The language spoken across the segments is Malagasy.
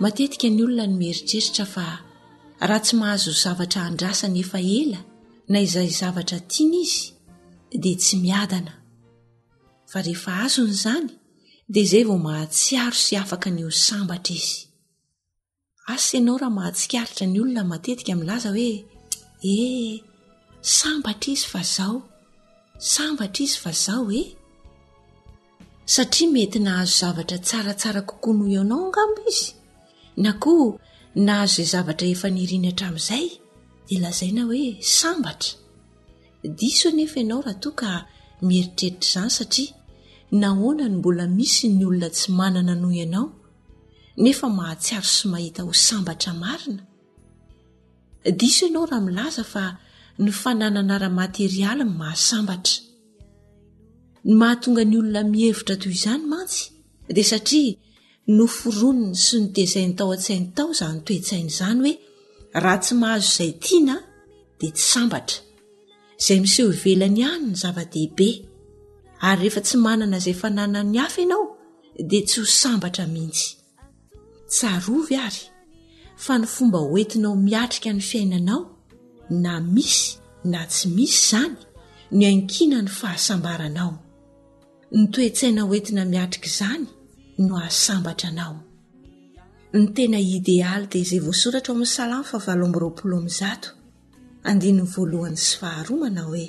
Matetika ny olona no mieritreritra fa raha tsy mahazo zavatra andrasany efa ela na izay zavatra tiany izy dia tsy miadana. Fa rehefa azony izany dia izay vao mahatsiaro sy afaka ny ho sambatra izy. Asa ianao raha mahatsikaritra ny olona matetika milaza hoe eh sambatra izy fa zao, sambatra izy fa zao eh. satria mety nahazo zavatra tsaratsara kokoa noho eo anao angamba izy na koa nahazo izay zavatra efa niriny hatramin'izay dia lazaina hoe sambatra diso anefa ianao raha toa ka mieritreritra izany satria nahoana ny mbola misy ny olona tsy manana noho ianao nefa mahatsiaro sy mahita ho sambatra marina Diso ianao raha milaza fa ny fananana ara-materialy no mahasambatra. Ny mahatonga ny olona mihevitra toy izany mantsy dia satria noforoniny sy notezainy tao an-tsainy tao izany toe-tsaina izany hoe raha tsy mahazo izay tiana dia tsy sambatra. Izay miseho ivelany ihany ny zava-dehibe ary rehefa tsy manana izay fananan'ny hafa ianao dia tsy ho sambatra mihitsy. Tsarovy àry fa ny fomba hoentinao miatrika ny fiainanao, na misy na tsy misy izany, no iankiana ny fahasambaranao. Ny toe-tsaina hoentina miatrika izany no hahasambatra anao. Ny tena idealy dia izay voasoratra ao amin'ny Salamo fahavalo amby roapolo amby zato, andininy voalohany sy faharoa, manao hoe.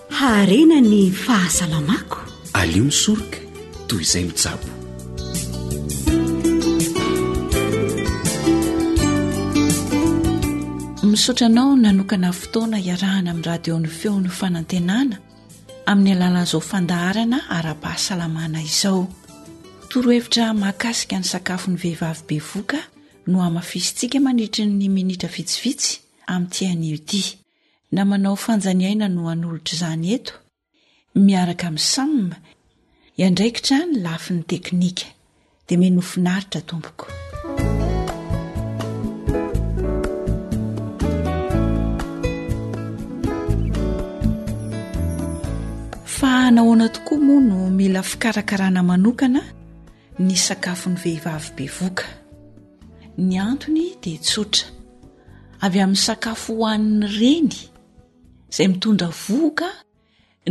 Haharena ny fahasalamako. Aleo misoroka toy izay mitsabo. Misaotra anao nanokana fotoana hiarahana amin'ny radio ny feon'ny fanantenana amin'ny alalan'izao fandaharana ara-pahasalamana izao. Torohevitra mahakasika ny sakafon'ny vehivavy bevoka no hamafisintsika mandritry ny minitra vitsivitsy amin'ity anio ity. na manao fanjaniaina no hanolotra izany eto, miaraka amin'i Sam, hiandraikitra ny lafiny teknika. Dia miha nofinaritra tompoko. Fa nahoana tokoa moa no mila fikarakarana manokana ny sakafon'ny vehivavy bevoka? Ny antony dia tsotra. avy amin'ny sakafo hohanin'ny reny izay mitondra vohoka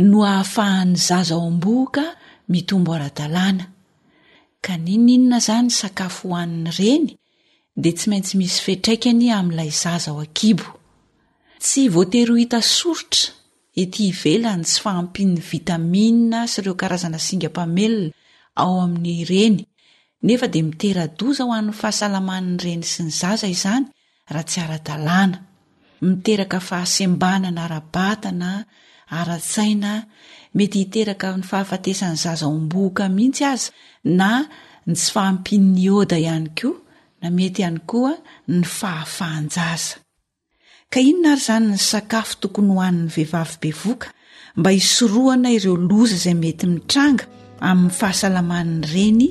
no hahafahan'ny zaza ao am-bohoka mitombo ara-dalàna. Ka n'inon'inona izany sakafo hohanin'ny reny dia tsy maintsy misy fetraikany amin'ilay zaza ao an-kibo. Tsy voatery ho hita soritra Ety ivelany tsy fahampian'ny vitamina sy ireo karazana singa mpamelona ao amin'ny reny, nefa dia mitera-doza ho an'ny fahasalaman'ny reny sy ny zaza izany raha tsy ara-dalàna. Miteraka fahasembanana ara-batana, ara-tsaina, mety hiteraka ny fahafatesan'ny zaza ao am-bohoka mihitsy aza na ny tsy fahampian'ny ioda ihany koa na mety ihany koa ny fahafahan-jaza. Ka inona ary izany ny sakafo tokony hohanin'ny vehivavy bevoka mba hisorohana ireo loza izay mety mitranga amin'ny fahasalaman'ny reny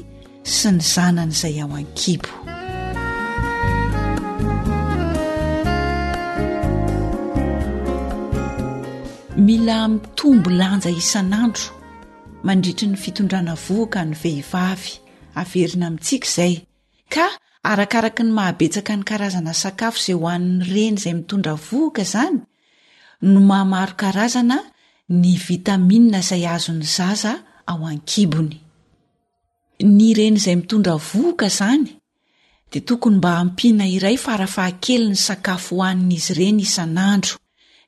sy ny zanany izay ao an-kibo? Mila mitombo lanja isan'andro mandritry ny fitondrana vohoka ny vehivavy. Averina amintsika izay. Ka arakaraky ny mahabetsaka ny karazana sakafo izay hohanin'ny reny izay mitondra vohoka izany no mahamaro karazana ny vitamina izay azon'ny zaza ao an-kibony. Ny reny izay mitondra vohoka izany dia tokony mba ampiana iray farafahakeliny sakafo hohanin'izy ireny isan'andro,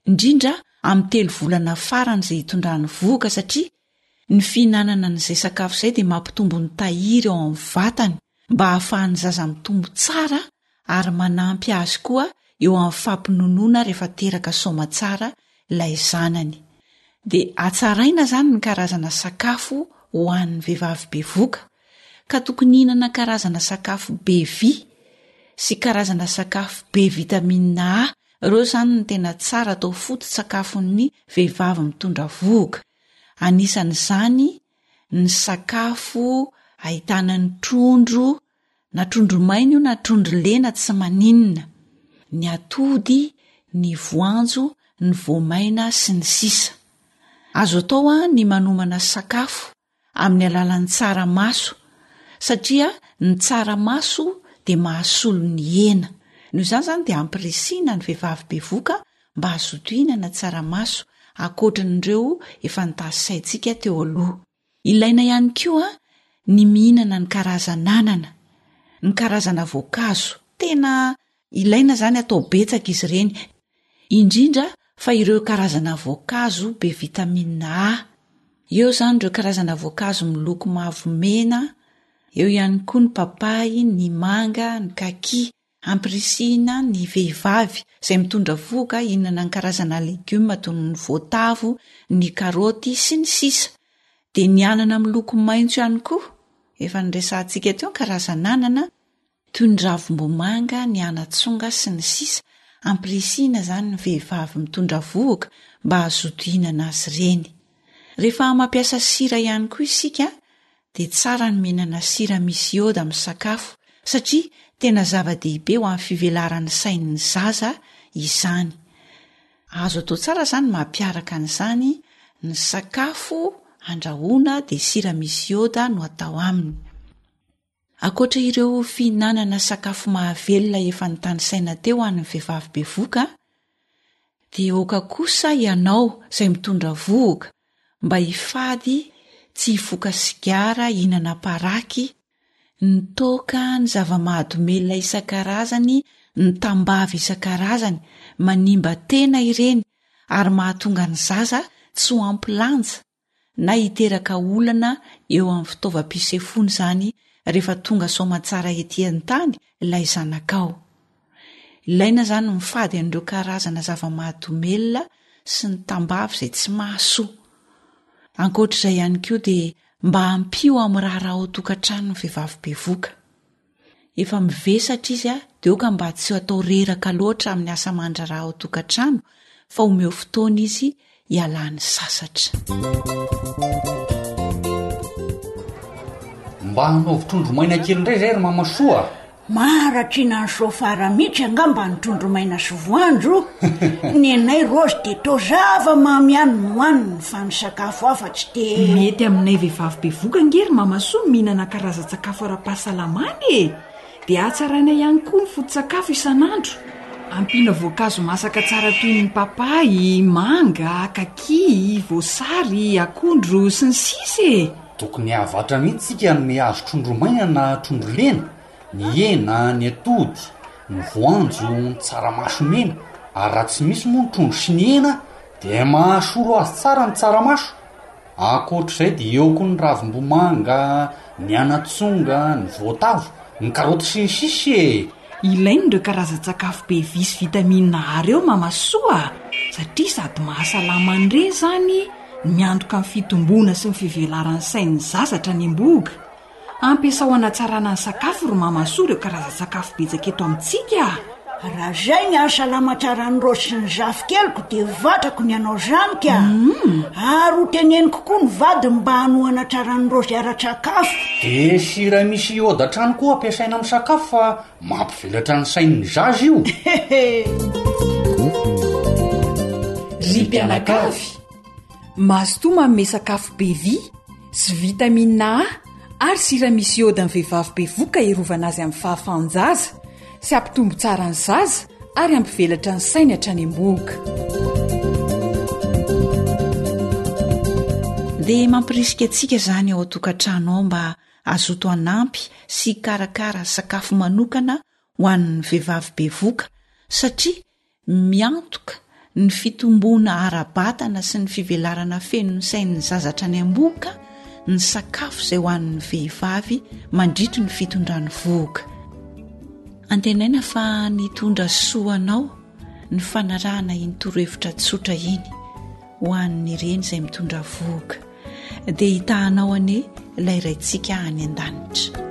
indrindra amin'ny telo volana farany izay itondrany vohoka satria Ny fihinanana an'izay sakafo izay dia mampitombo ny tahiry ao amin'ny vatany mba hahafahan'ny zaza mitombo tsara ary manampy azy koa eo amin'ny fampinonoana rehefa teraka soamatsara ilay zanany. Dia hatsaraina izany ny karazana sakafo ho an'ny vehivavy bevoka ka tokony hihinana karazana sakafo be vy sy karazana sakafo be vitamine A. Ireo izany no tena tsara atao foto-tsakafon'ny vehivavy mitondra vohoka. Anisan'izany ny sakafo ahitana ny trondro na trondro maina io na trondro lena tsy maninona, ny atody, ny voanjo, ny voamaina sy ny sisa Azo atao ny manomana sakafo Amin'ny alalan'ny tsaramaso, satria ny tsaramaso dia mahasolo ny hena. Noho izany izany dia ampirisihina ny vehivavy bevoka mba hazoto hihinana tsaramaso, ankoatran'ireo efa notasisaintsika teo aloha. Ilaina ihany koa ny mihinana ny karazan'anana, ny karazana voankazo, tena Ilaina izany atao betsaka izy ireny, indrindra fa ireo karazana voankazo be vitamina A. Eo izany ireo karazana voankazo miloko mavo mena, eo ihany koa ny papay, ny manga, ny kaki. Ampirisihina ny vehivavy izay mitondra vohoka hihinana ny karazana legioma toy ny voatavo, ny karaoty sy ny sisa Dia ny anana miloko maitso ihany koa, efa niresahantsika teo ny karazan'anana, toy ny ravimbomanga, ny anatsonga, sy ny sisa Ampirisihina izany ny vehivavy mitondra vohoka mba hazoto hihinana azy ireny. Rehefa mampiasa sira ihany koa isika dia tsara ny mihinana sira misy ioda amin'ny sakafo satria tena zava-dehibe ho amin'ny fivelaran'ny sain'ny zaza izany. Azo atao tsara izany mampiaraka an'izany ny sakafo andrahoana dia sira misy ioda no atao aminy. Ankoatra ireo fihinanana sakafo mahavelona efa notanisaina teo ho an'ny vehivavy bevoka, dia aoka kosa ianao izay mitondra vohoka mba hifady tsy hifoka sigara, hihinana paraky, ny toaka, ny zava-mahadomelina isan-karazany, ny tambavy isan-karazany, manimba tena ireny ary mahatonga ny zaza tsy ho ampy lanja. na hiteraka olana eo amin'ny fitaovam-pisefoana izany rehefa tonga soamantsara ety an-tany ilay zanakao. Ilaina izany mifady an'ireo karazana zava-mahadomelina sy ny tambavy izay tsy mahasoa. Ankoatra izay ihany koa dia mba ampio amin'ny raharaha ao an-tokantrano ny vehivavy bevoka. efa mivesatra izy a de oka mba tsy atao reraka loatra amin'ny asa mandraraha ao tokantrano fa omeo fotoana izy ialany sasatra mba hanaovy trondro maina kely indray zay ry mama soa maharatrina ny sofara mihitsy anga mba ny trondro maina sy voanjo ny anay rozy de to zava mamy ihany no hoaniny fa ny sakafo hafa tsy de mety aminay vehivavy be voka ngery mama soa mihinana karaza Sakafo ara-pahasalamana e! Dia hatsaraina ihany koa ny foto-tsakafo isan'andro. Ampiana voankazo masaka tsara toy ny papay, manga, kaki, voasary, akondro, sy ny sisa e! Tokony hahavatra mihitsy isika hanome azy trondro maina na trondro lena, ny hena, ny atody, ny voanjo, ny tsaramaso mena, ary raha tsy misy moa ny trondro sy ny hena dia mahasolo azy tsara ny tsaramaso. Ankoatra izay dia eo koa ny ravimbomanga, ny anatsonga, ny voatavo, ny karaoty sy ny sisa e! Ilaina ireo karazan-tsakafo be vice vitamine A ireo Mama Soa a! satria sady mahasalama an'i Re izany no miantoka ny fitomboana sy ny fivelaran'ny sain'ny zaza hatrany am-bohoka. Ampiasao hanatsarana ny sakafo ry Mamasoa ireo karazan-tsakafo betsaka eto amintsika. Raha zay ny hahasalamatsa Ranirao sy ny zafikeliko dia vatrako ny hanao zany ka! ary ho teneniko koa ny vadiny mba hanohana tsara an'i Raosy ara-tsakafo. Dia ny sira misy iode hatrany koa ampiasaina amin'ny sakafo fa mampivelatra ny sain'ny zaza io. Ry mpianakavy, Mazotoa manome sakafo be vy sy vitamina A ary sira misy iode ny vehivavy bevoka hiarovana azy amin'ny fahafahan-jaza sy hampitombo tsara ny zaza ary hampivelatra ny sainy hatrany am-bohoka. Dia mampirisika antsika izany ao an-tokantrano ao mba hazoto hanampy sy hikarakara sakafo manokana ho an'ny vehivavy bevoka satria Miantoka ny fitomboana ara-batana sy ny fivelarana fenon'ny sain'ny zaza hatrany am-bohoka ny sakafo izay ho an'ny vehivavy mandritry ny fitondrany vohoka. Antenaina fa nitondra soa anao ny fanarahana iny torohevitra tsotra iny ho an'ny reny izay mitondra vohoka. dia hitahanao anie ilay raintsika any an-danitra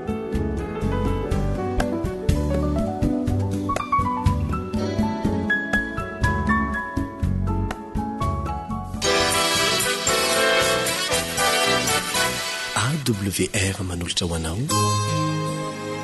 wr manolotra ho anao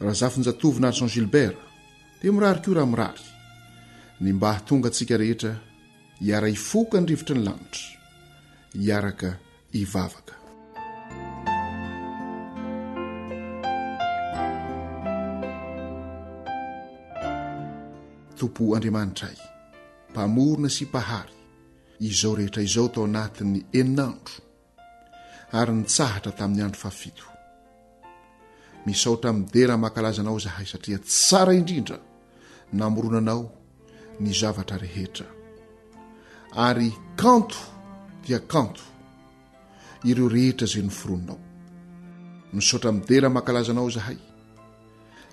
Razafinjatovo Nason Gilbert, dia mirary koa raha mirary, ny mba hahatonga antsika rehetra hiara hifoka ny rivotry ny lanitra, hiaraka hivavaka. Tompo Andriamanitray, Mpamorona sy Mpahary izao rehetra izao tao anatin'ny enina andro, ary nitsahatra tamin'ny andro fahafito. Misaotra midera makalaza anao zahay satria tsara indrindra namoronanao ny zavatra rehetra. Ary kanto dia kanto ireo rehetra izay noforoninao. Misaotra midera makalaza anao zahay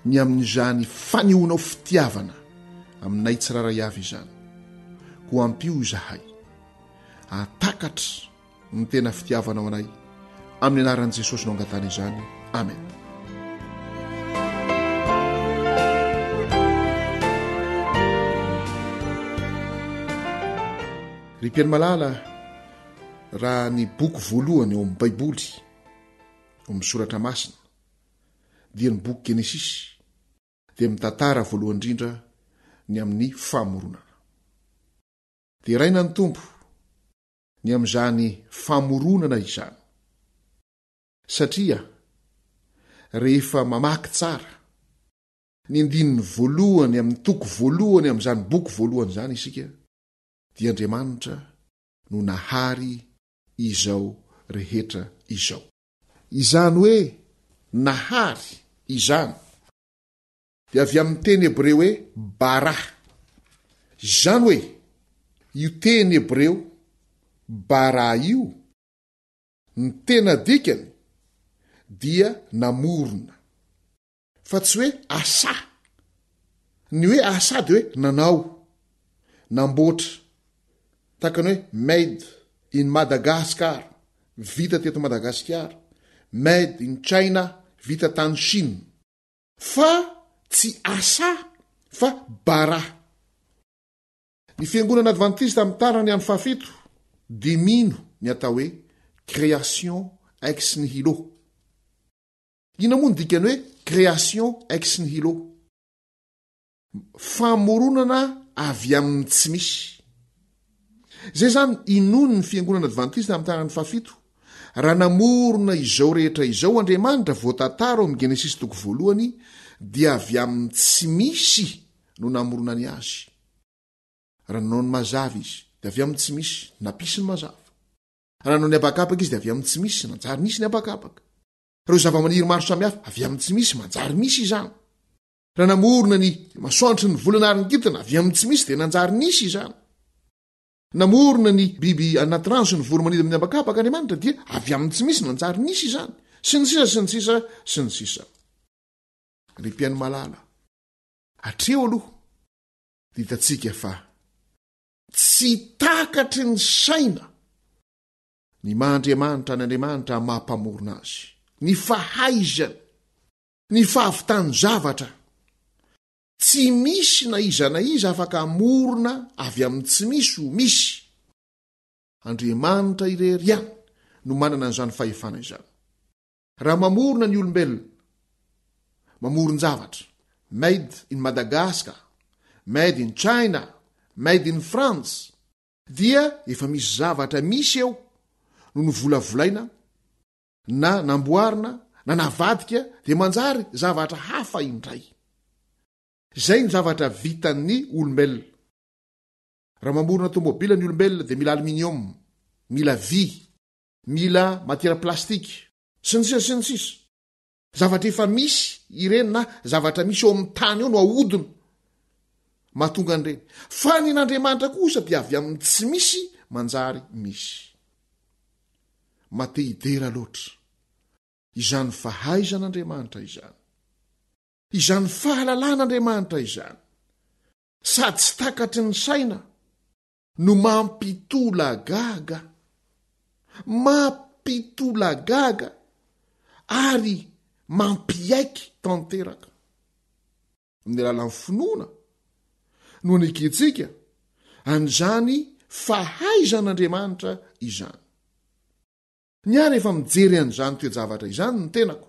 ny amin'izany fanehonao fitiavana aminay tsiraray avy izany. Ko ampio izahay atakatra ny tena fitiavanao anay amin'ny anaran'i jesosy no angatana izany amen ry mpiany malala raha ny boky voalohany eo amin'ny baiboly o amin'ny soratra masina dia ny boky genesisy dia mitantara voalohany indrindra ny amin'ny famoronana dia raina ny tompo ny amin'izany famoronana izany. Satria rehefa mamaky tsara ny andininy voalohany amin'ny toko voalohany amin'izany boky voalohany izany isika dia Andriamanitra no nahary izao rehetra izao. Izany hoe nahary izany. dia avy amin'ny teny hebreo hoe bara. Izany hoe io teny hebreo bara io, ny tena dikany dia namorona, fa tsy hoe asa. Ny hoe asa dia hoe nanao, namboatra. Tahaka ny hoe made in Madagascar, vita teto Madagasikara, made in China, vita tany Chine. Fa tsy Asa fa Bara. Ny Fiangonana Advantista Mitarany Andro Fahafito dia mino ny atao hoe Création ex nihilo. Inona moa ny dikan'ny hoe Création ex nihilo? Famoronana avy amin'ny tsy misy. Izay izany, inoany ny Fiangonana Advantista amin'ny taran'ny fahafito, raha namorona izao rehetra izao Andriamanitra voatantara ao amin'ny Genesisy toko voalohany, dia avy amin'ny tsy misy no namoronany azy. Raha nanao ny mazava izy, dia avy amin'ny tsy misy, nampisy ny mazava. Raha nanao ny habakabaka izy, dia avy amin'ny tsy misy, nanjary nisy ny habakabaka. Ireo zavamaniry maro samihafa, avy amin'ny tsy misy, manjary misy izany. Raha namorona ny masoandrotry ny volana haringitina avy amin'ny tsy misy dia nanjary nisy izany. Namorona ny biby anaty rano sy ny voro-manidy amin'ny habakabaka Andriamanitra dia avy amin'ny tsy misy nanjary nisy izany. Sy ny sisa sy ny sisa sy ny sisa. Ry mpihaino malala, hatreo aloha dia hitantsika fa tsy takatry ny saina ny maha Andriamanitra an'Andriamanitra maha Mpamorona azy. Ny fahaizany. Ny fahavitan'ny zavatra. Tsy misy na iza na iza afaka hamorona avy amin'ny tsy misy ho misy. Andriamanitra irery ihany no manana an'izany fahefana izany. Raha mamorona ny olombelona, mamoron-javatra, made in Madagascar, made in China, made in France, dia efa misy zavatra misy eo no novolavolaina na namboarina na navadika dia manjary zavatra hafa indray. Izay no zavatra vitan'ny olombelona. Raha mamorona tomobila ny olombelona dia mila aluminium, mila vy, mila matiera plastika, sy ny sisa sy ny sisa. Zavatra efa misy ireny na zavatra misy eo amin'ny tany eo no ahodina mahatonga an'ireny. Fa ny an'Andriamanitra kosa dia avy amin'ny tsy misy manjary misy. Mate-hidera loatra izany fahaizan'Andriamanitra izany, izany fahalalan'Andriamanitra izany, sady tsy takatry ny saina. no mampitolagaga, mampitolagaga ary mampiaiky tanteraka. Amin'ny alalan'ny finoana no anekentsika an'izany fahaizan'Andriamanitra izany. Ny ahy rehefa mijery an'izany toe-javatra izany ny tenako,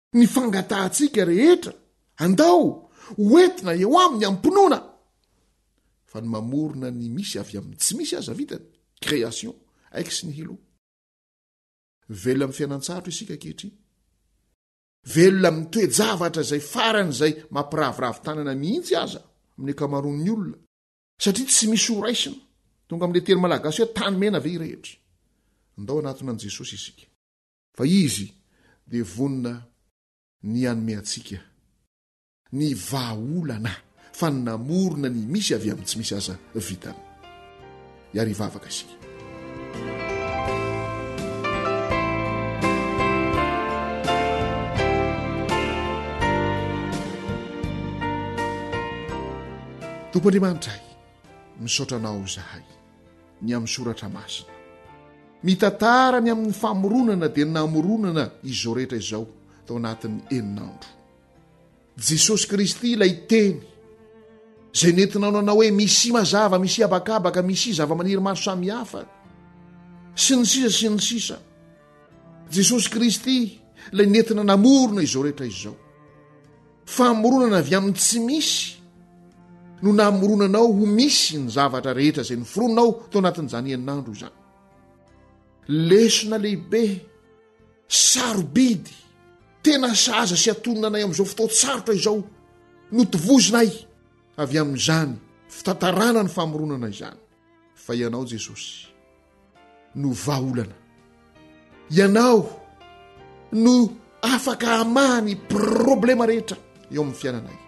ny fangatahantsika rehetra, andao ho entina eo aminy amim-pinoana fa ny mamorona ny misy avy amin'ny tsy misy aza vitany, création ex nihilo. Velona amin'ny fiainan-tsarotra isika ankehitriny. Velona amin'ny toe-javatra izay faran'izay mampiraviravy tanana mihitsy aza amin'ny ankamaroan'ny olona, satria tsy misy ho raisina, tonga amin'ilay teny malagasy hoe tany mena ve irehetra. Andao hanatona an'i Jesosy isika. fa Izy dia vonona ny hanome antsika ny vahaolana, fa ny namorona ny misy avy amin'ny tsy misy aza vitany. Hiara hivavaka isika. Tompo Andriamanitra ay, misaotra Anao izahay. ny amin'ny Soratra Masina. Mitantara ny amin'ny famoronana dia namoronana izao rehetra izao tao anatin'ny enina andro. Jesosy Kristy ilay Teny, izay nentinao nanao hoe misia mazava, misia habakabaka, misia zava-maniry maro samihafa, sy ny sisa sy ny sisa. Jesosy Kristy ilay nentina namorona izao rehetra izao. Famoronana avy amin'ny tsy misy no namoronanao ho misy ny zavatra rehetra izay noforononao tao anatin'izany enin'andro izany. Lesona lehibe, sarobidy, tena sahaza sy atononanay amin'izao fotoan-tsarotra izao notovozinay avy amin'izany fitantarana ny famoronana izany. fa ianao Jesosy no vahaolana. Ianao no afaka hamaha ny problema rehetra eo amin'ny fiainanay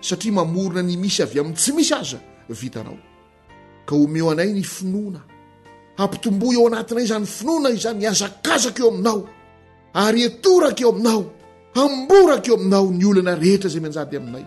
satria mamorona ny misy avy amin'ny tsy misy aza vitanao. Ka omeo anay ny finoana, hampitomboa eo anatinay izany finoana izany hiazakazaka eo aminao ary etoraka eo aminao, hamboraka eo aminao ny olana rehetra izay mianjady aminay.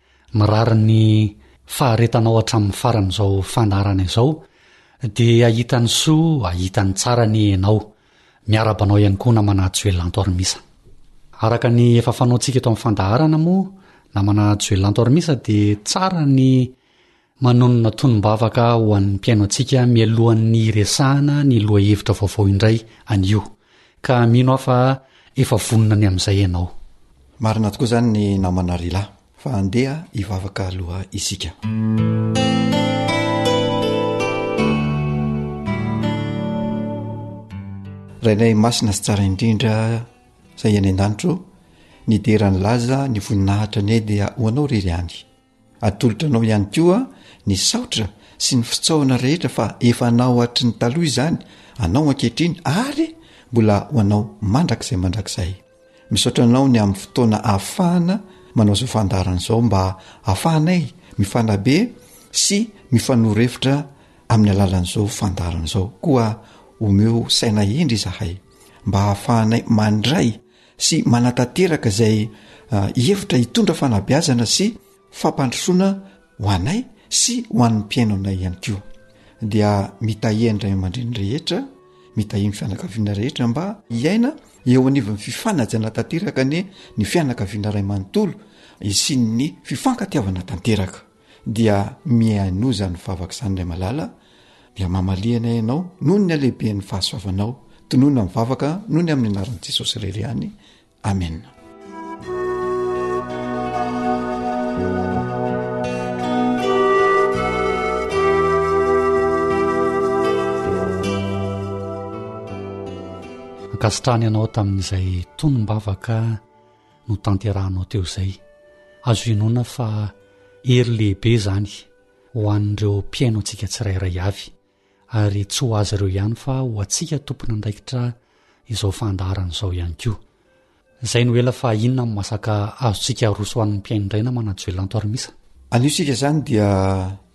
Mirary ny faharetanao hatramin'ny faran'izao fandaharana izao dia hahita ny soa hahita ny tsara anie ianao. Miaraba anao ihany koa namana Juelanto Armisa. Araka ny efa fanaontsika eto amin'ny fandaharana moa namana Juelanto Armisa dia tsara ny Manonona tonom-bavaka ho an'ny mpihaino antsika mialohan'ny hiresahana ny lohahevitra vaovao indray anio, ka mino aho fa efa vonona ny amin'izay ianao. Marina tokoa izany ny namana Rila, fa andeha hivavaka aloha isika. Rainay masina sy tsara indrindra izay any an-danitro, nidera ny laza ny voninahitra anie dia ho anao irery ihany. Atolotra anao ihany koa ny saotra sy ny fitsaohana rehetra fa efa anao hatry ny taloha izany, anao ankehitriny ary mbola ho anao mandrakizay mandrakizay. Misaotra anao ny amin'ny fotoana ahafahana manao izao fandaharana izao mba ahafahanay mifanabe sy mifanoro hevitra amin'ny alalan'izao fandaharana izao koa omeo saina hendry izahay mba ahafahanay mandray sy manatanteraka izay hihevitra hitondra fanabeazana sy fampandrosoana ho anay sy ho an'ny mpihaino anay ihany koa dia mitahia ny ray aman-dreny rehetra mitahia ny fianakaviana rehetra mba hiaina eo anivon'ny fifanajana tanteraka ny ny fianakaviana ray manontolo isian'ny fifankatiavana tanteraka dia mihainoza ny vavak'izany ilay malala dia mamalihana ianao noho ny halehiben'ny fahasoavanao tonona ny vavaka noho ny amin'ny anaran'i jesosy irery ihany amena ankasitrahany ianao tamin'izay tonom-bavaka notanterahanao teo izay. Azo inoana fa hery lehibe izany ho an'ireo mpihaino antsika tsirairay avy, ary tsy ho azy ireo ihany fa ho antsika tompon'andraikitra izao fandaharana izao ihany koa. Izay no ela fa inona no masaka azontsika aroso ho an'ny mpihaino indray namana Joelanto ary Misa? Anio isika izany dia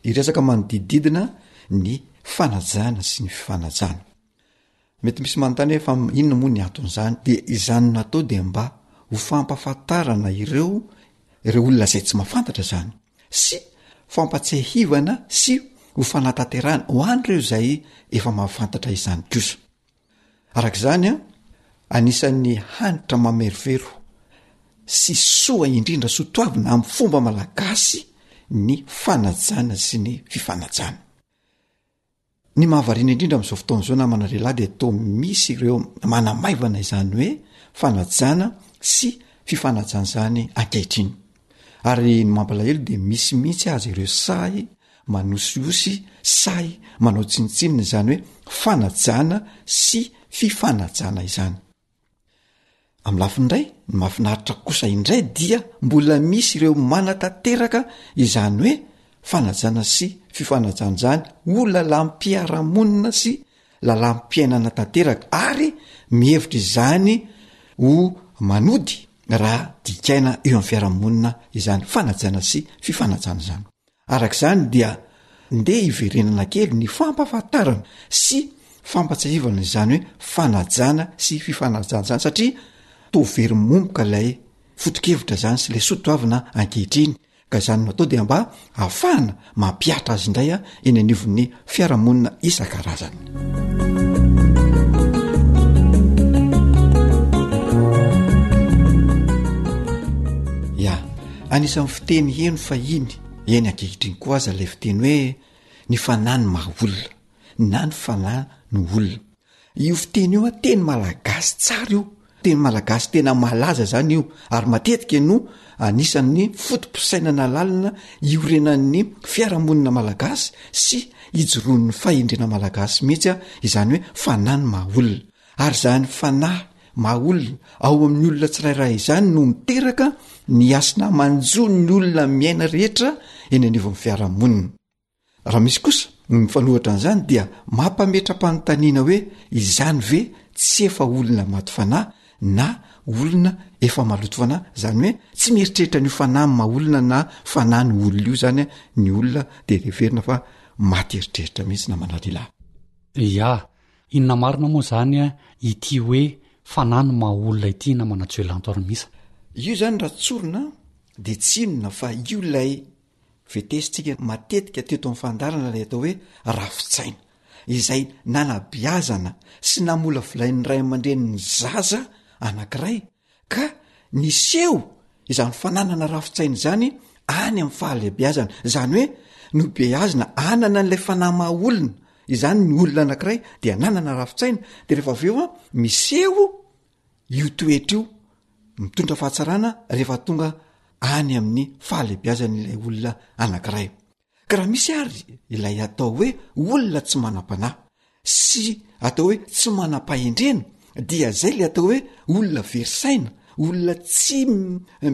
hiresaka manodididina ny fanajana sy ny fanajana. Mety misy manontany hoe fa inona moa ny anton'izany? Dia izany natao dia mba ho fampafantarana ireo ireo olona izay tsy mahafantatra izany sy fampatsiahivana sy ho fanatanterahana ho an'ireo izay efa mahafantatra izany kosa. Araka izany, anisan'ny hanitra mamerovero sy soa indrindra soa toavina amin'ny fomba malagasy ny fanajana sy ny fifanajana. Ny mahavariana indrindra amin'izao fotoana izao namana ry lahy dia toa misy ireo manamaivana izany hoe fanajana sy fifanajana izany ankehitriny ary ny mampalahelo dia misy mihitsy aza ireo sahy manosihosy sahy manao tsinontsinona izany hoe fanajana sy fifanajana izany. Amin'ny lafiny iray, ny mahafinaritra kosa indray dia mbola misy ireo manatanteraka izany hoe fanajana sy fifanajana izany ho lalam-piarahamonina sy lalam-piainana tanteraka ary mihevitra izany ho manody raha dikaina eo amin'ny fiarahamonina izany fanajana sy fifanajana izany. Araka izany dia ndeha hiverenana kely ny fampahafantarana sy fampatsiahivana izany hoe fanajana sy fifanajana izany satria toa very momboka ilay fotokevitra izany sy ilay soa toavina ankehitriny ka izany no atao dia mba hafahana mampihatra azy indray a eny anivon'ny fiarahamonina isan-karazany. Ya, anisan'ny fiteny heno fahiny, eny ankehitriny koa aza ilay fiteny hoe ny fanahy no maha olona na ny fanahy no olona. Io fiteny io an, teny malagasy tsara io, teny malagasy tena malaza zany io ary matetika no anisan'ny foto-pisainana lalina iorenan'ny fiarahamonina malagasy sy ijoroan'ny fahendrena malagasy mihitsy an, izany hoe fanahy ny maha olona. Ary izany fanahy maha olona ao amin'ny olona tsirairay izany no miteraka ny hasina manjo ny olona miaina rehetra eny anivon'ny fiarahamonina. Raha misy kosa no mifanohitra an'izany dia mampametra-panontaniana hoe izany ve tsy efa olona maty fanahy na olona efa maloto fanahy, izany hoe tsy mieritreritra an'io fanahy maha olona na fanahy ny olona io izany ny olona dia heverina fa maty eritreritra mihitsy na manalilahy. Ia, inona marina moa izany ity hoe fanahy ny maha olona ity namana Joelanto Armisa? Io izany raha tsorina dia tsy inona fa io ilay Vetesintsika matetika teto amin'ny fandaharana ilay atao hoe rafi-tsaina, izay nanabeazana sy namolavolain'ny ray aman-dreny ny zaza anankiray, ka niseho izany fananana rafi-tsaina izany any amin'ny fahalehibeazana. Izany hoe nobeazina hanana an'ilay fanahy maha olona izany ny olona anankiray, dia nanana rafi-tsaina, dia rehefa avy eo miseho io toetra io mitondra fahatsarana rehefa tonga any amin'ny fahalebiazan'ilay olona anankiray ka raha misy ary ilay atao hoe olona tsy manam-panahy sy atao hoe tsy manam-pahendrena dia zay le atao hoe olona verisaina olona tsy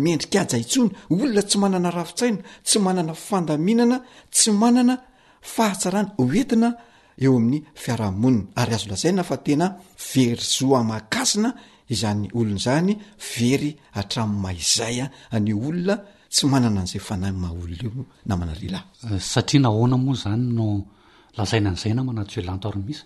mendrika aja intsony olona tsy manana rafitsaina tsy manana fandaminana tsy manana fahatsarana hoentina eo amin'ny fiarahamonina ary azo lazaina fa tena very zo aman-kasina izany olona izany, very hatramin'ny maha izay an'io olona tsy manana an'izay fanahy maha olona io namana lehilahy. Satria nahoana moa izany no lazaina an'izay namana Juelanto Armisa?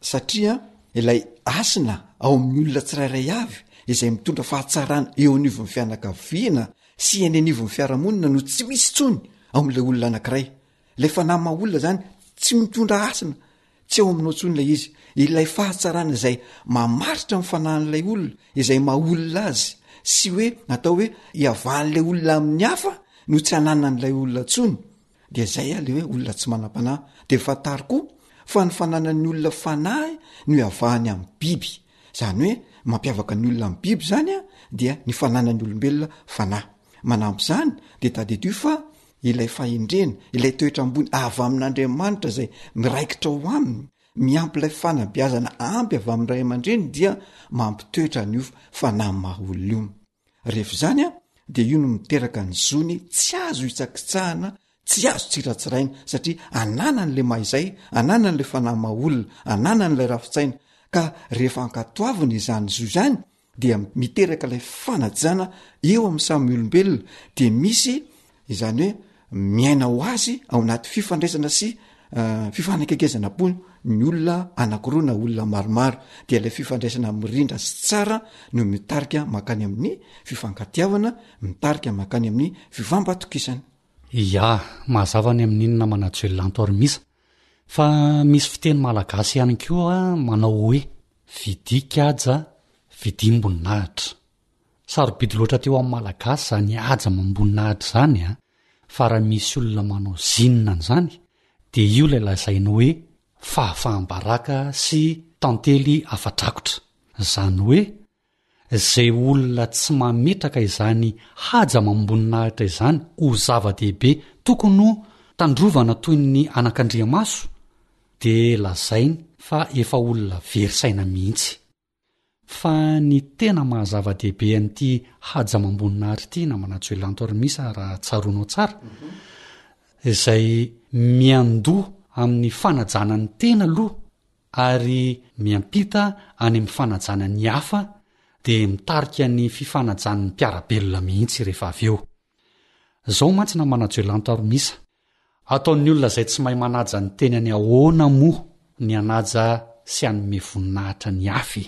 Satria ilay hasina ao amin'ny olona tsirairay avy izay mitondra fahatsarana eo anivon'ny fianakaviana sy eny anivon'ny fiarahamonina no tsy misy intsony ao amin'ilay olona anankiray, Ilay fanahy maha olona izany tsy mitondra hasina, tsy ao aminao intsony ilay izy. Ilay fahatsarana izay mamaritra ny fanahin'ilay olona izay maha olona azy sy hoe atao hoe iavahan'ilay olona amin'ny hafa no tsy ananan'ilay olona intsony dia izay ilay hoe olona tsy manam-panahy. Dia fantaro koa fa ny fananan'ny olona fanahy no iavahany amin'ny biby, izany hoe mampiavaka ny olona amin'ny biby izany dia ny fananan'ny olombelona fanahy. Manampy izany dia tadidio fa ilay fahendrena, ilay toetra ambony avy amin'Andriamanitra izay miraikitra ao aminy, miampy ilay fanabeazana ampy avy amin'ny ray aman-dreny dia mampitoetra an'io fanahy maha olona io. Rehefa izany dia io no miteraka ny zony tsy azo hitsakitsahana Tsy azo tsiratsiraina satria ananany ilay maha izay, ananany ilay fanahy maha olona, ananany ilay rafin-tsaina ka rehefa ankatoavina izany zo izany dia miteraka ilay fanajana eo amin'ny samy olombelona dia misy izany hoe miaina ho azy ao anaty fifandraisana sy fifanakaikezana po ny olona anakiroa na olona maromaro dia ilay fifandraisana mirindra sy tsara no mitarika makany amin'ny fifankatiavana mitarika makany amin'ny fifambatokisana. Ia, mazava ny amin'iny namana Juelanto ary Misa, fa misy fiteny malagasy ihany koa manao hoe, vidia kiaja, vidia amboninahitra. Sarobidy loatra atao amin'ny malagasy izany haja amam-boninahitra izany an! fa raha misy olona manao zine an'izany dia io ilay lazaina hoe fahafaham-baraka sy tantely afa-drakotra. Izany hoe Izay olona tsy mametraka izany haja amam-boninahitra izany ho zava-dehibe tokony ho tandrovana toy ny anakandriamaso dia lazainy fa efa olona very saina mihitsy. Fa ny tena maha zava-dehibe an'ity haja amam-boninahitra ity namana Juelanto ry Misa raha tsaroanao tsara, izay miandoha amin'ny fanajana ny tena aloha ary miampita any amin'ny fanajana ny hafa dia mitarika ny fifanajan'ny mpiara-belona mihitsy rehefa avy eo. Zao mantsy na manajoelanto ary misa. Ataon'ny olona izay tsy mahay manaja ny tenany ahoana moa ny hanaja sy hanome voninahitra ny hafa e!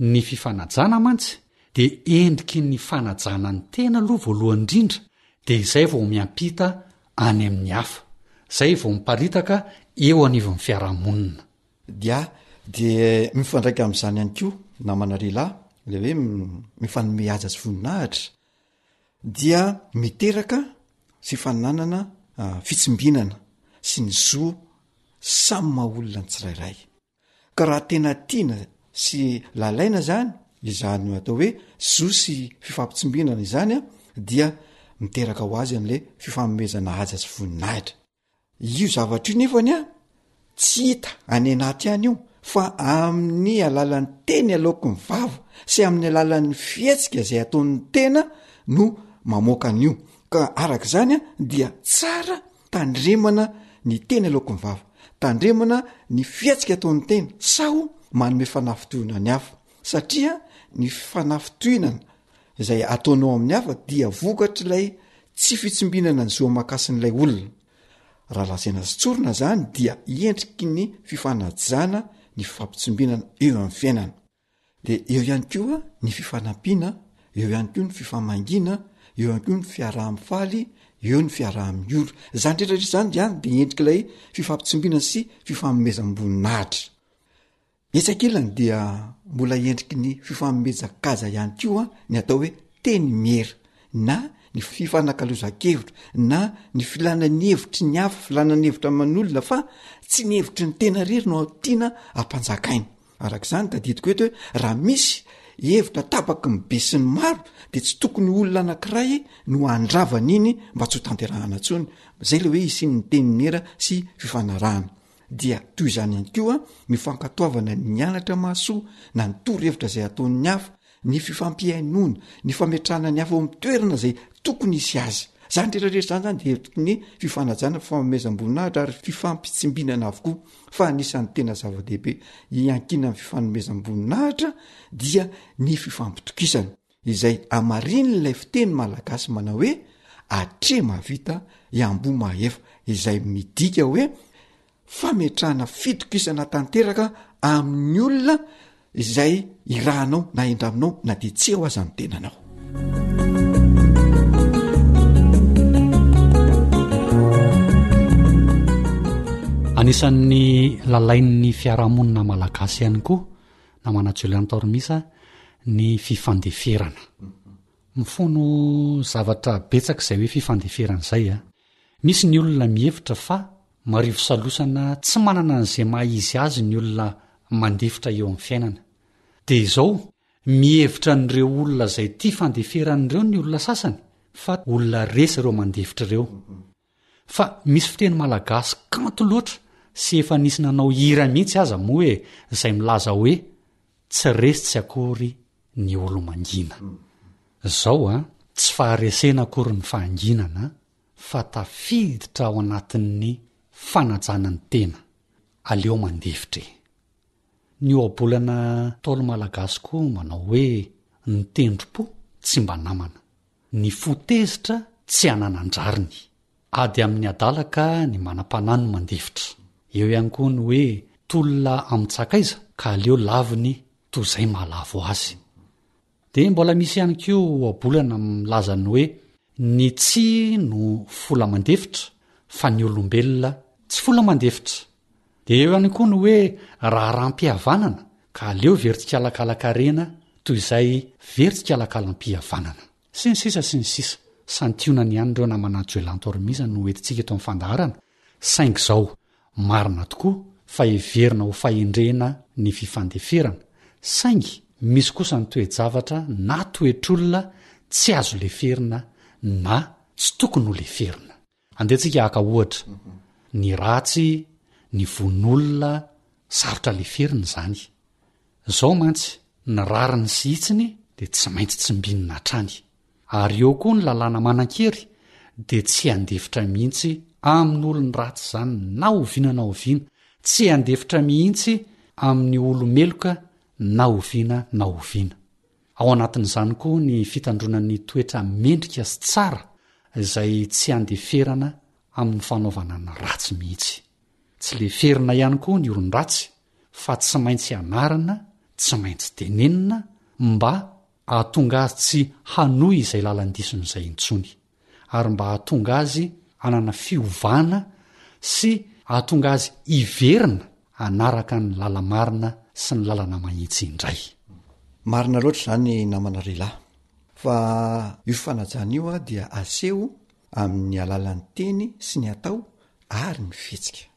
Ny fifanajana mantsy dia endriky ny fanajana ny tena aloha voalohany indrindra dia izay vao miampita any amin'ny hafa, izay vao miparitaka eo anivon'ny fiarahamonina. Dia dia mifandraika amin'izany ihany koa namana lehilahy ilay hoe mifanome haja sy voninahitra dia miteraka sy fananana fitsimbinana sy ny zo samy maha olona ny tsirairay. Ka raha tena tiana sy lalaina izany izany atao hoe zo sy fifampitsimbinana izany an, dia miteraka ho azy an'ilay fifanomezana haja sy voninahitra. Io zavatra io nefany an, tsy hita any anaty any io fa amin'ny alalan'ny teny aloaky ny vava sy amin'ny alalan'ny fihetsika izay ataon'ny tena no mamoaka an'io. Ka araka izany an, dia tsara tandremana ny teny aloaky ny vava, tandremana ny fihetsika ataon'ny tena sao manome fanafitohina ny hafa satria ny fanafitohinana izay ataonao amin'ny hafa dia vokatr'ilay tsy fitsimbinana ny zo aman-kasin'ilay olona. Raha lazaina sy tsorina izany dia endriky ny fifanajana ny fifampitsimbinana eo amin'ny fiainana. Dia eo ihany koa ny fifanampiana, eo ihany koa ny fifamaingiana, eo ihany koa ny fiaraha-mifaly, eo ny fiaraha-miory. Izany rehetra rehetra izany dia dia endrik'ilay fifampitsimbina sy fifanomezam-boninahitra. Etsy ankilany dia mbola endriky ny fifanomezan-kaja ihany koa ny atao hoe teny miera na ny fifanakalozan-kevitra na ny filana ny hevitry ny hafa, filana ny hevitra aman'olona fa tsy ny hevitry ny tena irery no tiana hampanjakaina. Araka izany, tadidiko eto hoe raha misy hevitra tapaky ny be sy ny maro dia tsy tokony olona anankiray no handrava an'iny mba tsy ho tanterahana intsony. Izay ilay hoe hisian'ny teninera sy fifanarahana. Dia toy izany ihany koa ny fankatoavana ny nianatra mahasoa na ny toro hevitra izay ataon'ny hafa ny fifampihainoana, ny fametrahana ny hafa ao amin'ny toerana izay tokony hisy azy. Izany rehetra rehetra izany dia hetoky ny fifanajana, fifanomezam-boninahitra ary fifampitsimbinana avokoa. Fa anisan'ny tena zava-dehibe iankinan'ny fifanomezam-boninahitra dia ny fifampitokisana, izay hamarinin'ilay fiteny malagasy manao hoe, Atreha mahavita, iamboho mahahefa, izay midika hoe, fametrahana fitokisana tanteraka amin'ny olona izay irahanao na endraminao na dia tsy eo aza ny tenanao anisan'ny lalain'ny fiarahamonina malagasy ihany koa na manajolean taormisa ny fifandeferana mifono zavatra betsaka izay hoe fifandeferana izay a ah. Misy ny olona mihevitra fa marivo salosana tsy manana an'izay maha izy azy ny olona mandefitra eo amin'ny fiainana. Dia izao, mihevitra an'ireo olona izay tia fandeferana ireo ny olona sasany fa olona resy ireo mandefitra ireo. Fa misy fiteny malagasy kanto loatra sy efa nisy nanao hira mihitsy aza moa e izay milaza hoe, tsy resy tsy akory ny olo-mangina. Zao an, tsy faharesena akory ny fahanginana fa tafiditra ao anatin'ny fanajana ny tena. Aleo mandefitra e. Ny ohabolana Ntaolo Malagasy koa manao hoe ny tendrom-po tsy mba namana. Ny fo tezitra tsy ananan-drariny. Ady amin'ny adalaka ny manam-panahy no mandefitra. Eo ihany koa ny hoe tolona amin-tsakaiza ka aleo laviny toa izay mahalavo azy. Dia mbola misy ihany koa ohabolana milaza ny hoe ny tsihy no fola mandefitra fa ny olombelona tsy fola mandefitra. Dia eo ihany koa ny hoe raharaham-pihavanana ka aleo very tsikalakalaka harena toy izay very tsikalakalm-pihavanana. Sy ny sisa sy ny sisa. Santionany ihany ireo namana Juelant Hormiza no hoentintsika eto amin'ny fandaharana, saingy izao, marina tokoa fa heverina ho fahendrena ny fifandeferana, saingy misy kosa ny toe-javatra na toetr'olona tsy azo leferina na tsy tokony ho leferina. Andeha tsika haka ohatra, ny ratsy, ny vono olona, sarotra leferina zany. Zao mantsy, ny rariny sy hitsiny dia tsy maintsy tsimbinina hatrany. Ary eo koa ny lalàna manankery dia tsy handefitra mihitsy amin olon ratsy zany na oviana na oviana, tsy handefitra mihitsy amin ny olo meloka na oviana na oviana. Ao anatin'izany koa ny fitandroana ny toetra mendrika sy tsara izay tsy handeferana amin'ny fanaovana ny ratsy mihitsy. Tsy leferina ihany koa ny olon-dratsy fa tsy maintsy anarina, tsy maintsy tenenina mba hahatonga azy tsy hanohy izay lalan-disony izay intsony. ary mba hahatonga azy hanana fiovana sy hahatonga azy hiverina hanaraka ny lala-marina sy ny lalana mahitsy indray. Marina loatra izany namana Rila, fa io fanajana io dia aseho amin'ny alalan'ny teny sy ny atao ary ny fihetsika.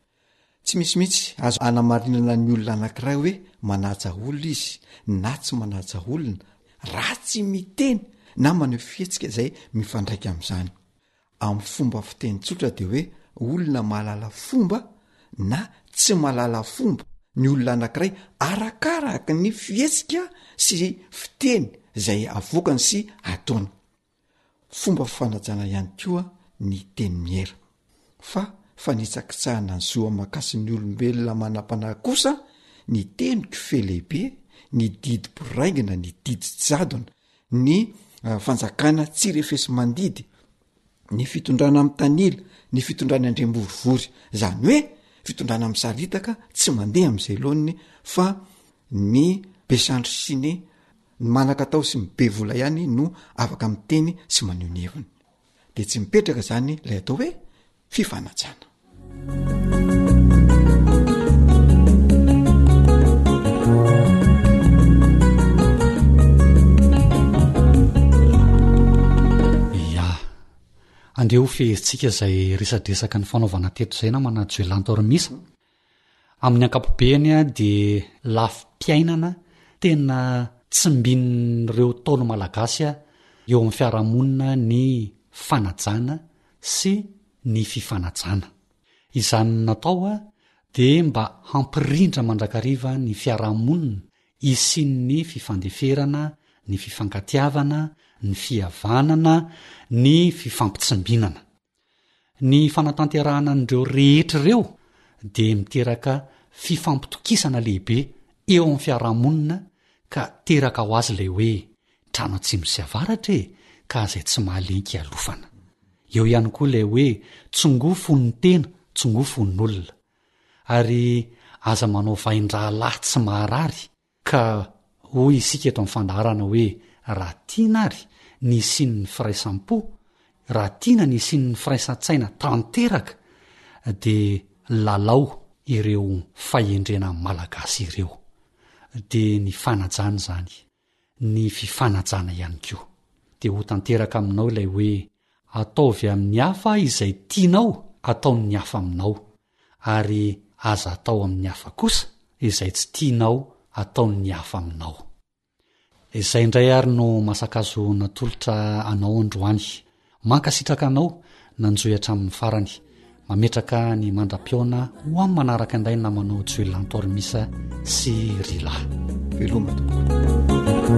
Tsy misy mihitsy azo anamarinana ny olona anankiray hoe manaja olona izy na tsy manaja olona raha tsy miteny na maneho fihetsika izay mifandraika amin'izany. Amin'ny fomba fiteny tsotra dia hoe olona mahalala fomba na tsy mahalala fomba ny olona anankiray arakaraky ny fihetsika sy fiteny izay avoakany sy ataony. Fomba fanajana ihany koa ny teny miera. Fa fanitsakitsahana ny zo aman-kasin'ny olombelona manam-panahy kosa ny teny kofehy lehibe, ny didy boraingina, ny didy jadona, ny fanjakana tsy refesi-mandidy, ny fitondrana mitanila, ny fitondrany andriamborivory, izany hoe fitondrana misaritaka tsy mandeha amin'izay laoniny fa ny be sandry sy ny Ny manan-katao sy ny be vola ihany no afaka miteny sy maneho ny heviny. Dia tsy mipetraka izany ilay atao hoe fifanajana. Andeha ho fehezitsika izay resadresaka nifanaovana teto izay namana Joelanto Rimisa. Amin'ny ankapobeny dia lafim-piainana tena tsimbin'ireo Ntaolo Malagasy eo amin'ny fiarahamonina ny fanajana sy ny fifanajana. Izany natao dia mba hampirindra mandrakariva ny fiarahamonina hisian'ny fifandeferana, ny fifankatiavana, ny fihavanana, ny fifampitsimbinana. Ny fanatanterahana an'ireo rehetra ireo dia miteraka fifampitokisana lehibe eo amin'ny fiarahamonina ka teraka ho azy ilay hoe trano atsimo sy avaratra e ka izay tsy mahalenky alofana. Eo ihany koa ilay hoe tsongoa fo ny tena, tsongoa fo ny olona. Ary aza manao vain-drahalahy tsy maharary Ka hoy isika eto amin'ny fandaharana hoe raha tiana ary ny hisian'ny firaisam-po, raha tiana ny hisian'ny firaisan-tsaina tanteraka dia lalao ireo fahendrena malagasy ireo. Dia ny fanajana izany, ny fifanajana ihany koa. Dia ho tanteraka aminao ilay hoe ataovy amin'ny hafa izay tianao ataon'ny hafa aminao, ary aza atao amin'ny hafa kosa izay tsy tianao ataon'ny hafa aminao. Izay indray ary no masakazo natolotra anao androany. Mankasitraka anao nanjohy hatramin'ny farany. Mametraka ny mandra-pihaona ho amin'ny manaraka indray namanao Joel Antormisa sy Rila. Veloma tompoko.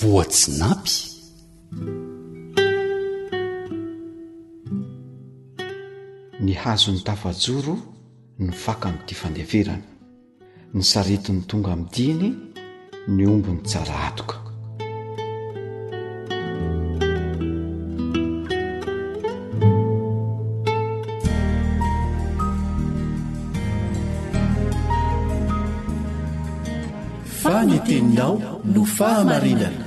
Voatsinapy. Ny hazon'ny tafajoro no faka amin'ity fandeferana. Ny sarety no tonga amin'ny diany, ny omby no tsara hatoka. Fa ny teninao no fahamarinana.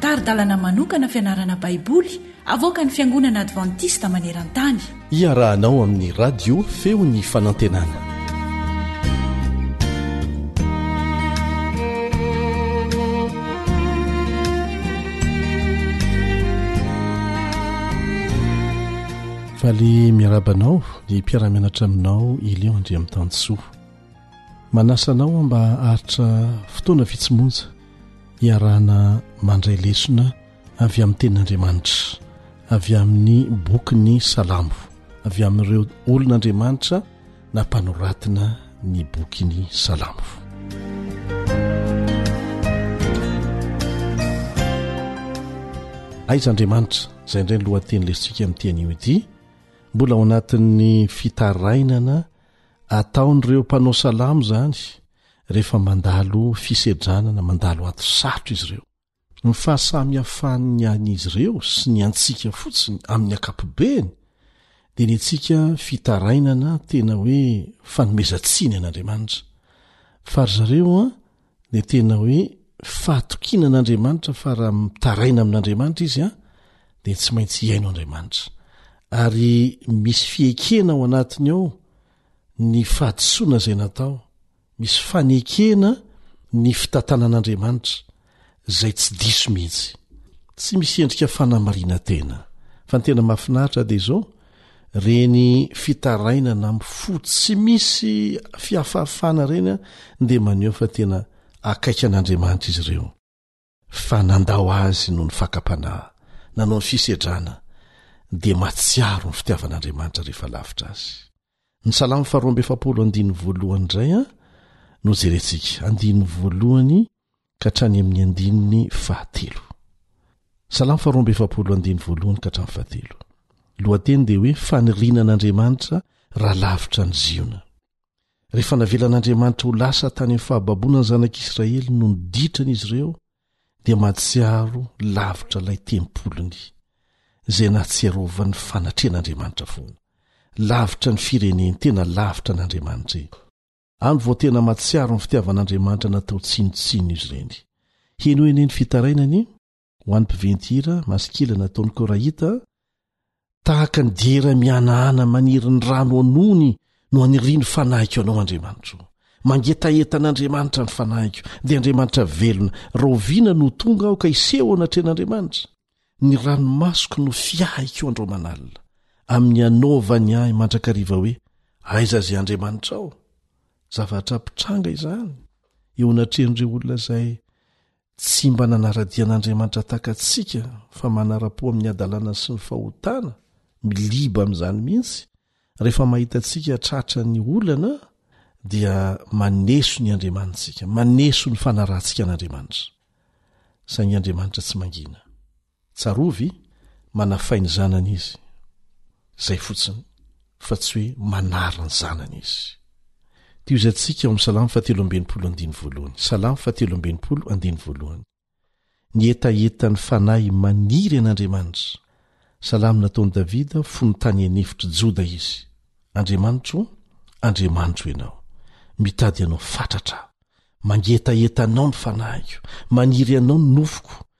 Tari-dalana manokana fianarana Baiboly Avoakan'ny Fiangonana Advantista maneran-tany. Iarahanao amin'ny Radio Feon'ny Fanantenana. Faly miaraba anao ny mpiara-mianatra aminao Elio Andriamitansoa. Manasa anao mba haharitra fotoana vitsy monja hiarahana mandray lesona avy amin'ny tenin'Andriamanitra, avy amin'ny bokin'ny Salamo, avy amin'ireo olon'Andriamanitra na mpanoratina ny bokin'ny Salamo. Aiza Andriamanitra? Izay indray ny lohateny lesintsika amin'ny teny io ity. Mbola ao anatin'ny fitarainana ataon'ireo mpanao salamo izany rehefa mandalo fisedranana, mandalo ato sarotra izy ireo. Ny fahasamihafan'ny an'izy ireo sy ny antsika fotsiny amin'ny ankapobeny dia ny antsika fitarainana tena hoe fanomezan-tsiny an'Andriamanitra fa ry zareo an dia tena hoe fahatokiana an'Andriamanitra fa raha mitaraina amin'Andriamanitra izy an dia tsy maintsy hihaino Andriamanitra ary misy fiekena ao anatiny ao ny fahadisoana izay natao Misy fanekena ny fitantanan'Andriamanitra, izay tsy diso mihitsy. Tsy misy endrika fanamarinan-tena. Fa ny tena mahafinaritra dia izao, ireny fitarainana amin'ny fo tsy misy fihafahafana ireny dia maneho fa tena akaiky an'Andriamanitra izy ireo. Fa nandao azy noho ny fakam-panahy, nanao ny fisedrana, dia mahatsiaro ny fitiavan'Andriamanitra rehefa lavitra azy. Ny Salamo faharoa amby efapolo andininy voalohany indray an, no jerentsika, andininy voalohany ka hatrany amin'ny andininy fahatelo. Salamo faharoa amby efapolo andininy voalohany ka hatramin'ny fahatelo. Lohateny dia hoe Faniriana an'Andriamanitra raha lavitra an'i Ziona. rehefa navelan'andriamanitra ho lasa tany amin'ny fahababoana ny zanak'israely no niditra n'izy ireo dia matsiaro lavitra ilay tempoliny izay natsiarovan'ny fanatrehan'andriamanitra foana lavitra ny fireneny tena lavitra an'andriamanitra e any vao tena matsiaro ny fitiavan'andriamanitra natao tsinotsino izy ireny henoeneny fitarainany ho an'ny mpiventy hira maskila nataon'ny Korahita, Tahaka ny diera mihanahana maniry ny rano anony no anirian'ny fanahiko anao, Andriamanitro. Mangetaheta an'Andriamanitra ny fanahiko, dia Andriamanitra velona. Rahoviana no ho tonga aho ka hiseho anatrehan'Andriamanitra? Ny ranomasoko no fiahiko andro aman'alina, amin'ny anaovany ahy mandrakariva hoe, Aiza izay Andriamanitrao? Zavatra mpitranga izany eo anatrehan'ireo olona izay Tsy mba nanara-dia an'Andriamanitra tahaka antsika fa manara-po amin'ny hadalana sy ny fahotana, miliba amin'izany mihitsy, rehefa mahita antsika tratra ny olana dia maneso ny Andriamanitsika, maneso ny fanarahantsika an'Andriamanitra. Saingy Andriamanitra tsy mangina. Tsarovy, manafay ny zanany izy. Izay fotsiny, fa tsy hoe manary ny zanany izy. Tia hoizantsika ao amin'ny Salamo fahatelo amby enimpolo andiny voalohany. Salamo fahatelo amby enimpolo andiny voalohany. Ny hetahetan'ny fanahy maniry an'Andriamanitra. Salamo nataon'i Davida fony tany an'efitr'i Joda izy. Andriamanitro ô, Andriamanitro Ianao. Mitady Anao fatratra aho. Mangetaheta Anao ny fanahiko. Maniry Anao ny nofoko.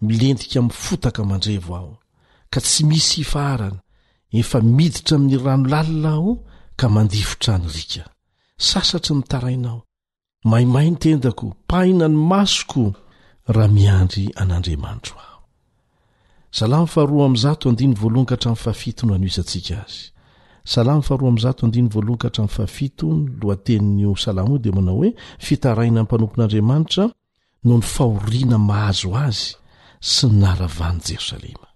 Milentika mifotaka mandrevo aho ka tsy misy ifaharana Efa miditra amin'ny rano lalina aho ka mandifotra ny riaka Sasatry ny taraina aho Maimay ny tendako, pahina ny masoko Raha miandry an'Andriamanitro aho Salamo faharoa amby zato andiny voalohany ka hatramin'ny fahafito no anohisantsika azy. Salamo faharoa amby zato andiny voalohany ka hatramin'ny fahafito, ny lohatenin'io salamo io dia manao hoe Fitarainan'ny mpanompon'Andriamanitra noho ny fahoriana mahazo azy sy ny naharavan'i Jerosalema.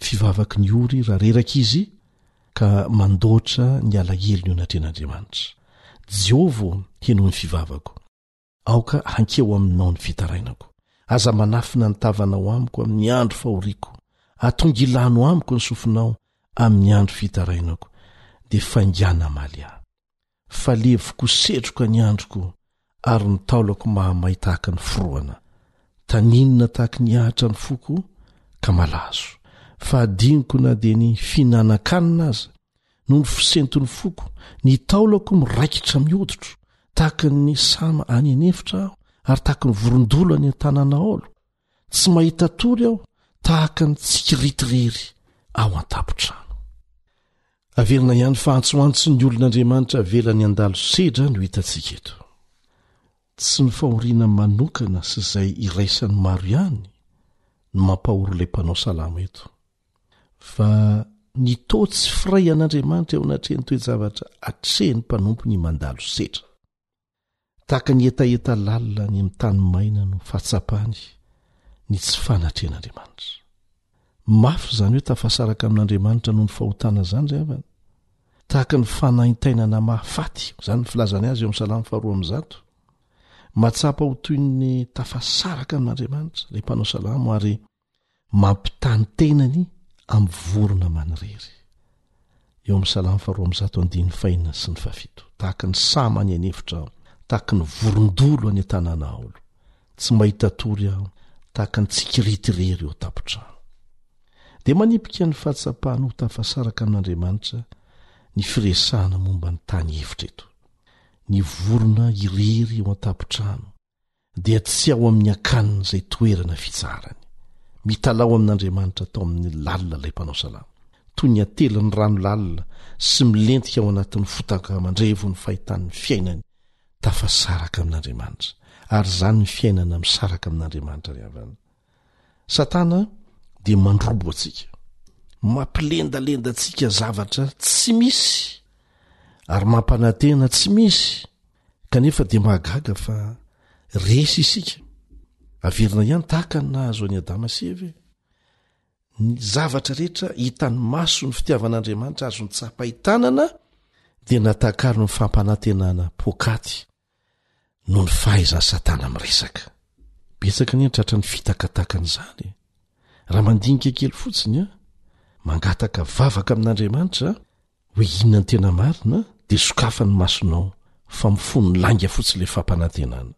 Fivavaky ny ory raha reraka izy ka mandoatra ny alahelony eo anatrehan'Andriamanitra. Jehovah ô, henoy ny fivavako. Aoka hankeo aminao ny fitarainako. Aza manafina ny tavanao amiko amin'ny andro fahoriako. Atongilano amiko ny sofinao amin'ny andro fitarainako, dia faingàna hamaly ahy. fa levoko setroka ny androko ary ny taolako mahamay tahaka ny forohana. Taninina tahaky ny ahitra ny foko ka malazo, fa adinoko na dia ny fihinanan-kanina aza, noho ny fisenton'ny foko, ny taolako miraikitra mihoditro, tahaka ny sama any an'efitra aho ary tahaka ny vorondolo any an-tanàna aolo. tsy mahita tory aho tahaka ny tsikirity rery ao an-tapotrano averina ihany fa antsoantso ny olon'andriamanitra avelany andalo sedra no hitantsika eto tsy ny fahoriana manokana sy izay iraisan'ny maro ihany no mampahoro ilay mpanao salamo eto fa ny to tsy firay an'andriamanitra eo anatrehan'ny toejavatra atrehan'ny mpanompo ny mandalo sedra Tahaka ny hetaheta lalina any amin'ny tany maina no fahatsapany ny tsy fanatrehan'Andriamanitra. Mafy izany hoe tafasaraka amin'Andriamanitra noho ny fahotana izany ry havana. Tahaka ny fanaintainana mahafaty, izany ny filazany azy eo amin'ny salamo faharoa amby zato. Mahatsapa ho toy ny tafasaraka amin'Andriamanitra ilay mpanao salamo ary Mampitany tenany amin'ny vorona manirery. Eo amin'ny Salamo faharoa amby zato andininy fah'enina sy ny fahafito. Tahaka ny sama any an'efitra aho, tahaka ny vorondolo any an-tanàna haolo. Tsy mahita tory aho, tahaka ny tsikirity irery eo an-tampon-trano. Dia manipika ny fahatsapany ho tafasaraka amin'Andriamanitra ny firesahana momba ny tany efitra eto. Ny vorona irery eo an-tampon-trano. dia tsy ao amin'ny akanin'izay toerana fitsaharany. Mitalaho amin'Andriamanitra atao amin'ny lalina ilay mpanao salamo, toy ny atelin'ny rano lalina sy milentika ao anatin'ny fotaka mandrevo ny fahitany ny fiainany tafasaraka amin'Andriamanitra, ary izany ny fiainana misaraka amin'Andriamanitra ry havana. Satana dia mandrobo antsika, mampilendalenda antsika zavatra tsy misy ary mampanantena tsy misy kanefa dia mahagaga fa resy isika averina ihany tahaka ny nahazo any adama sy eve ny zavatra rehetra hitan'ny maso ny fitiavan'andriamanitra azo ny tsapai tanana dia natakaro ny fampanantenana pokaty noho ny fahaizan'ny satana min'ny resaka betsaka ny antratra ny fitakatakana izany raha mandinika kely fotsiny a mangataka vavaka amin'andriamanitra Hoe inona ny tena marina dia sokafa ny masonao fa mifono lainga fotsiny ilay fampanantenana.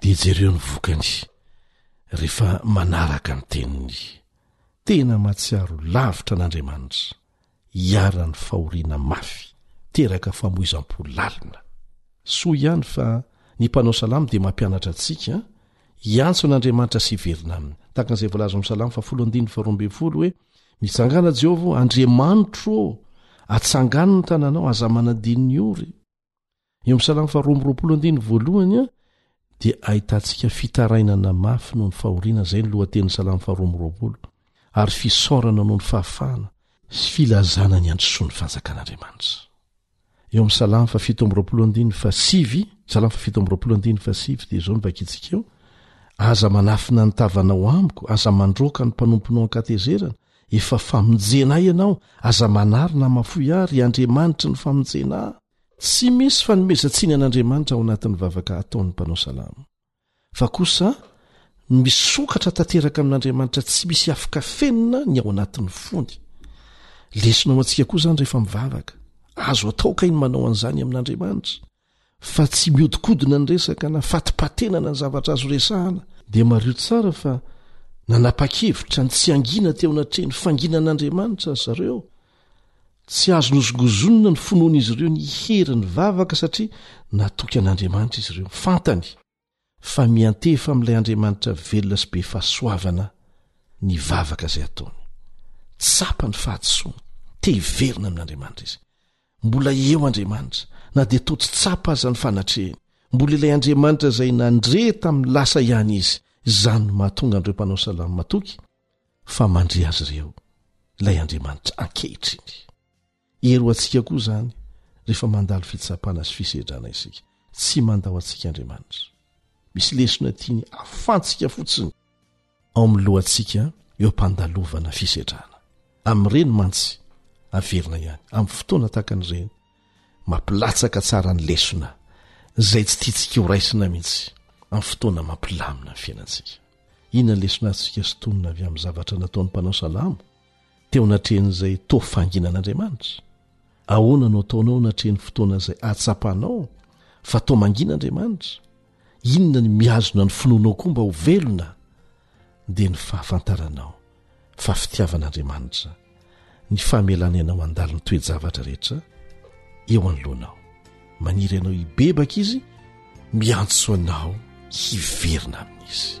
Dia jereo ny vokany rehefa manaraka ny teniny. Tena mahatsiaro lavitra an'Andriamanitra. Iharan'ny fahoriana mafy, teraka famoizam-po lalina. Soa ihany fa ny mpanao salamo dia mampianatra antsika hiantso an'Andriamanitra sy hiverina aminy. Tahaka an'izay voalazan'ny Salamo fahafolo andininy faharoa ambin'ny folo hoe, Mitsangàna Jehovah ô, Andriamanitro ô, atsangano ny tananao, aza manadino ny ory. Eo amin'ny salamo faharoa amby roapolo andininy voalohany a dia ahitantsika fitarainana mafy noho ny fahoriana izay ny lohatenin'ny salamo faharoa amby roapolo ary fisaorana noho ny fahafahana sy filazana ny handrosoan'ny fanjakan'Andriamanitra. eo amin'ny salamo fa fito amby roapolo andininy fa sivy salamo fa fito amby roapolo andininy fa sivy dia izao ny vakintsika eo aza manafina ny tavanao amiko aza mandroaka ny mpanomponao an-katezerana efa famonjena ahy ianao aza manary na mafoy ahy ry andriamanitry ny famonjena ahy tsy misy fanomezantsiny an'andriamanitra ao anatin'ny vavaka ataon'ny mpanao salamo fa kosa misokatra tanteraka amin'Andriamanitra tsy misy afaka fenina ny ao anatin'ny fony. Lesona ho antsika koa izany rehefa mivavaka. Azo atao kay ny manao an'izany amin'Andriamanitra, fa tsy mihodinkodina ny resaka na fatipatenana ny zavatra azo resahana. Dia mariho tsara fa nanapa-kevitra ny tsy hangina teo anatrehan'ny fanginan'Andriamanitra ry zareo, Tsy azo nozongozonina ny finoan'izy ireo ny hery ny vavaka satria natoky an'Andriamanitra izy ireo. Fantany fa miantefa amin'ilay Andriamanitra velona sy be fahasoavana ny vavaka izay ataony. Tsapa ny fahadisoany. Te hiverina amin'Andriamanitra izy. Mbola eo Andriamanitra, na dia toa tsy tsapa aza ny fanatrehany. Mbola ilay Andriamanitra izay nandre tamin'ny lasa ihany izy. Izany no mahatonga an'ireo mpanao salamo matoky fa mandre azy ireo ilay Andriamanitra ankehitriny. Hery ho antsika koa izany rehefa mandalo fitsapana sy fisedrana isika. Tsy manda ho antsika Andriamanitra. Misy lesona tiany afantsika fotsiny ao amin'ny lohantsika eo am-pandalovana fisedrana. Amin'ireny mantsy averina ihany, amin'ny fotoana tahaka an'ireny, Mampilatsaka tsara ny lesona izay tsy tiantsika ho raisina mihitsy amin'ny fotoana mampilamina ny fiainantsika. Inona ny lesona azontsika sintonina avy amin'ny zavatra nataon'ny mpanao salamo teo anatrehan'izay toa fanginan'Andriamanitra? Ahoana no ataonao anatrehan'ny fotoana izay ahatsapanao fa toa mangina Andriamanitra? Inona ny mihazona ny finoanao koa mba ho velona? Dia ny fahafantaranao fa fitiavan'Andriamanitra ny famelana ianao handalo ny toe-javatra rehetra eo anoloanao. Maniry anao hibebaka Izy, miantso anao hiverina amin'Izy.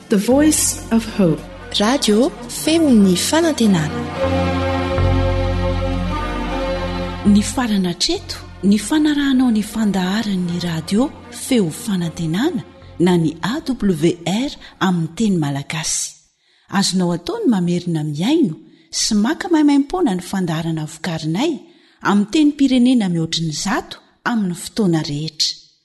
The voice of hope. Radio feo ny fanantenana. Nifarana hatreto ny fanarahanao ny fandaharan'ny radio feo fanantenana na ny AWR amin'ny teny malagasy. Azonao atao ny mamerina mihaino sy maka maimaimpoana ny fandaharana vokarinay amin'ny tenim-pirenena mihoatry ny zato amin'ny fotoana rehetra.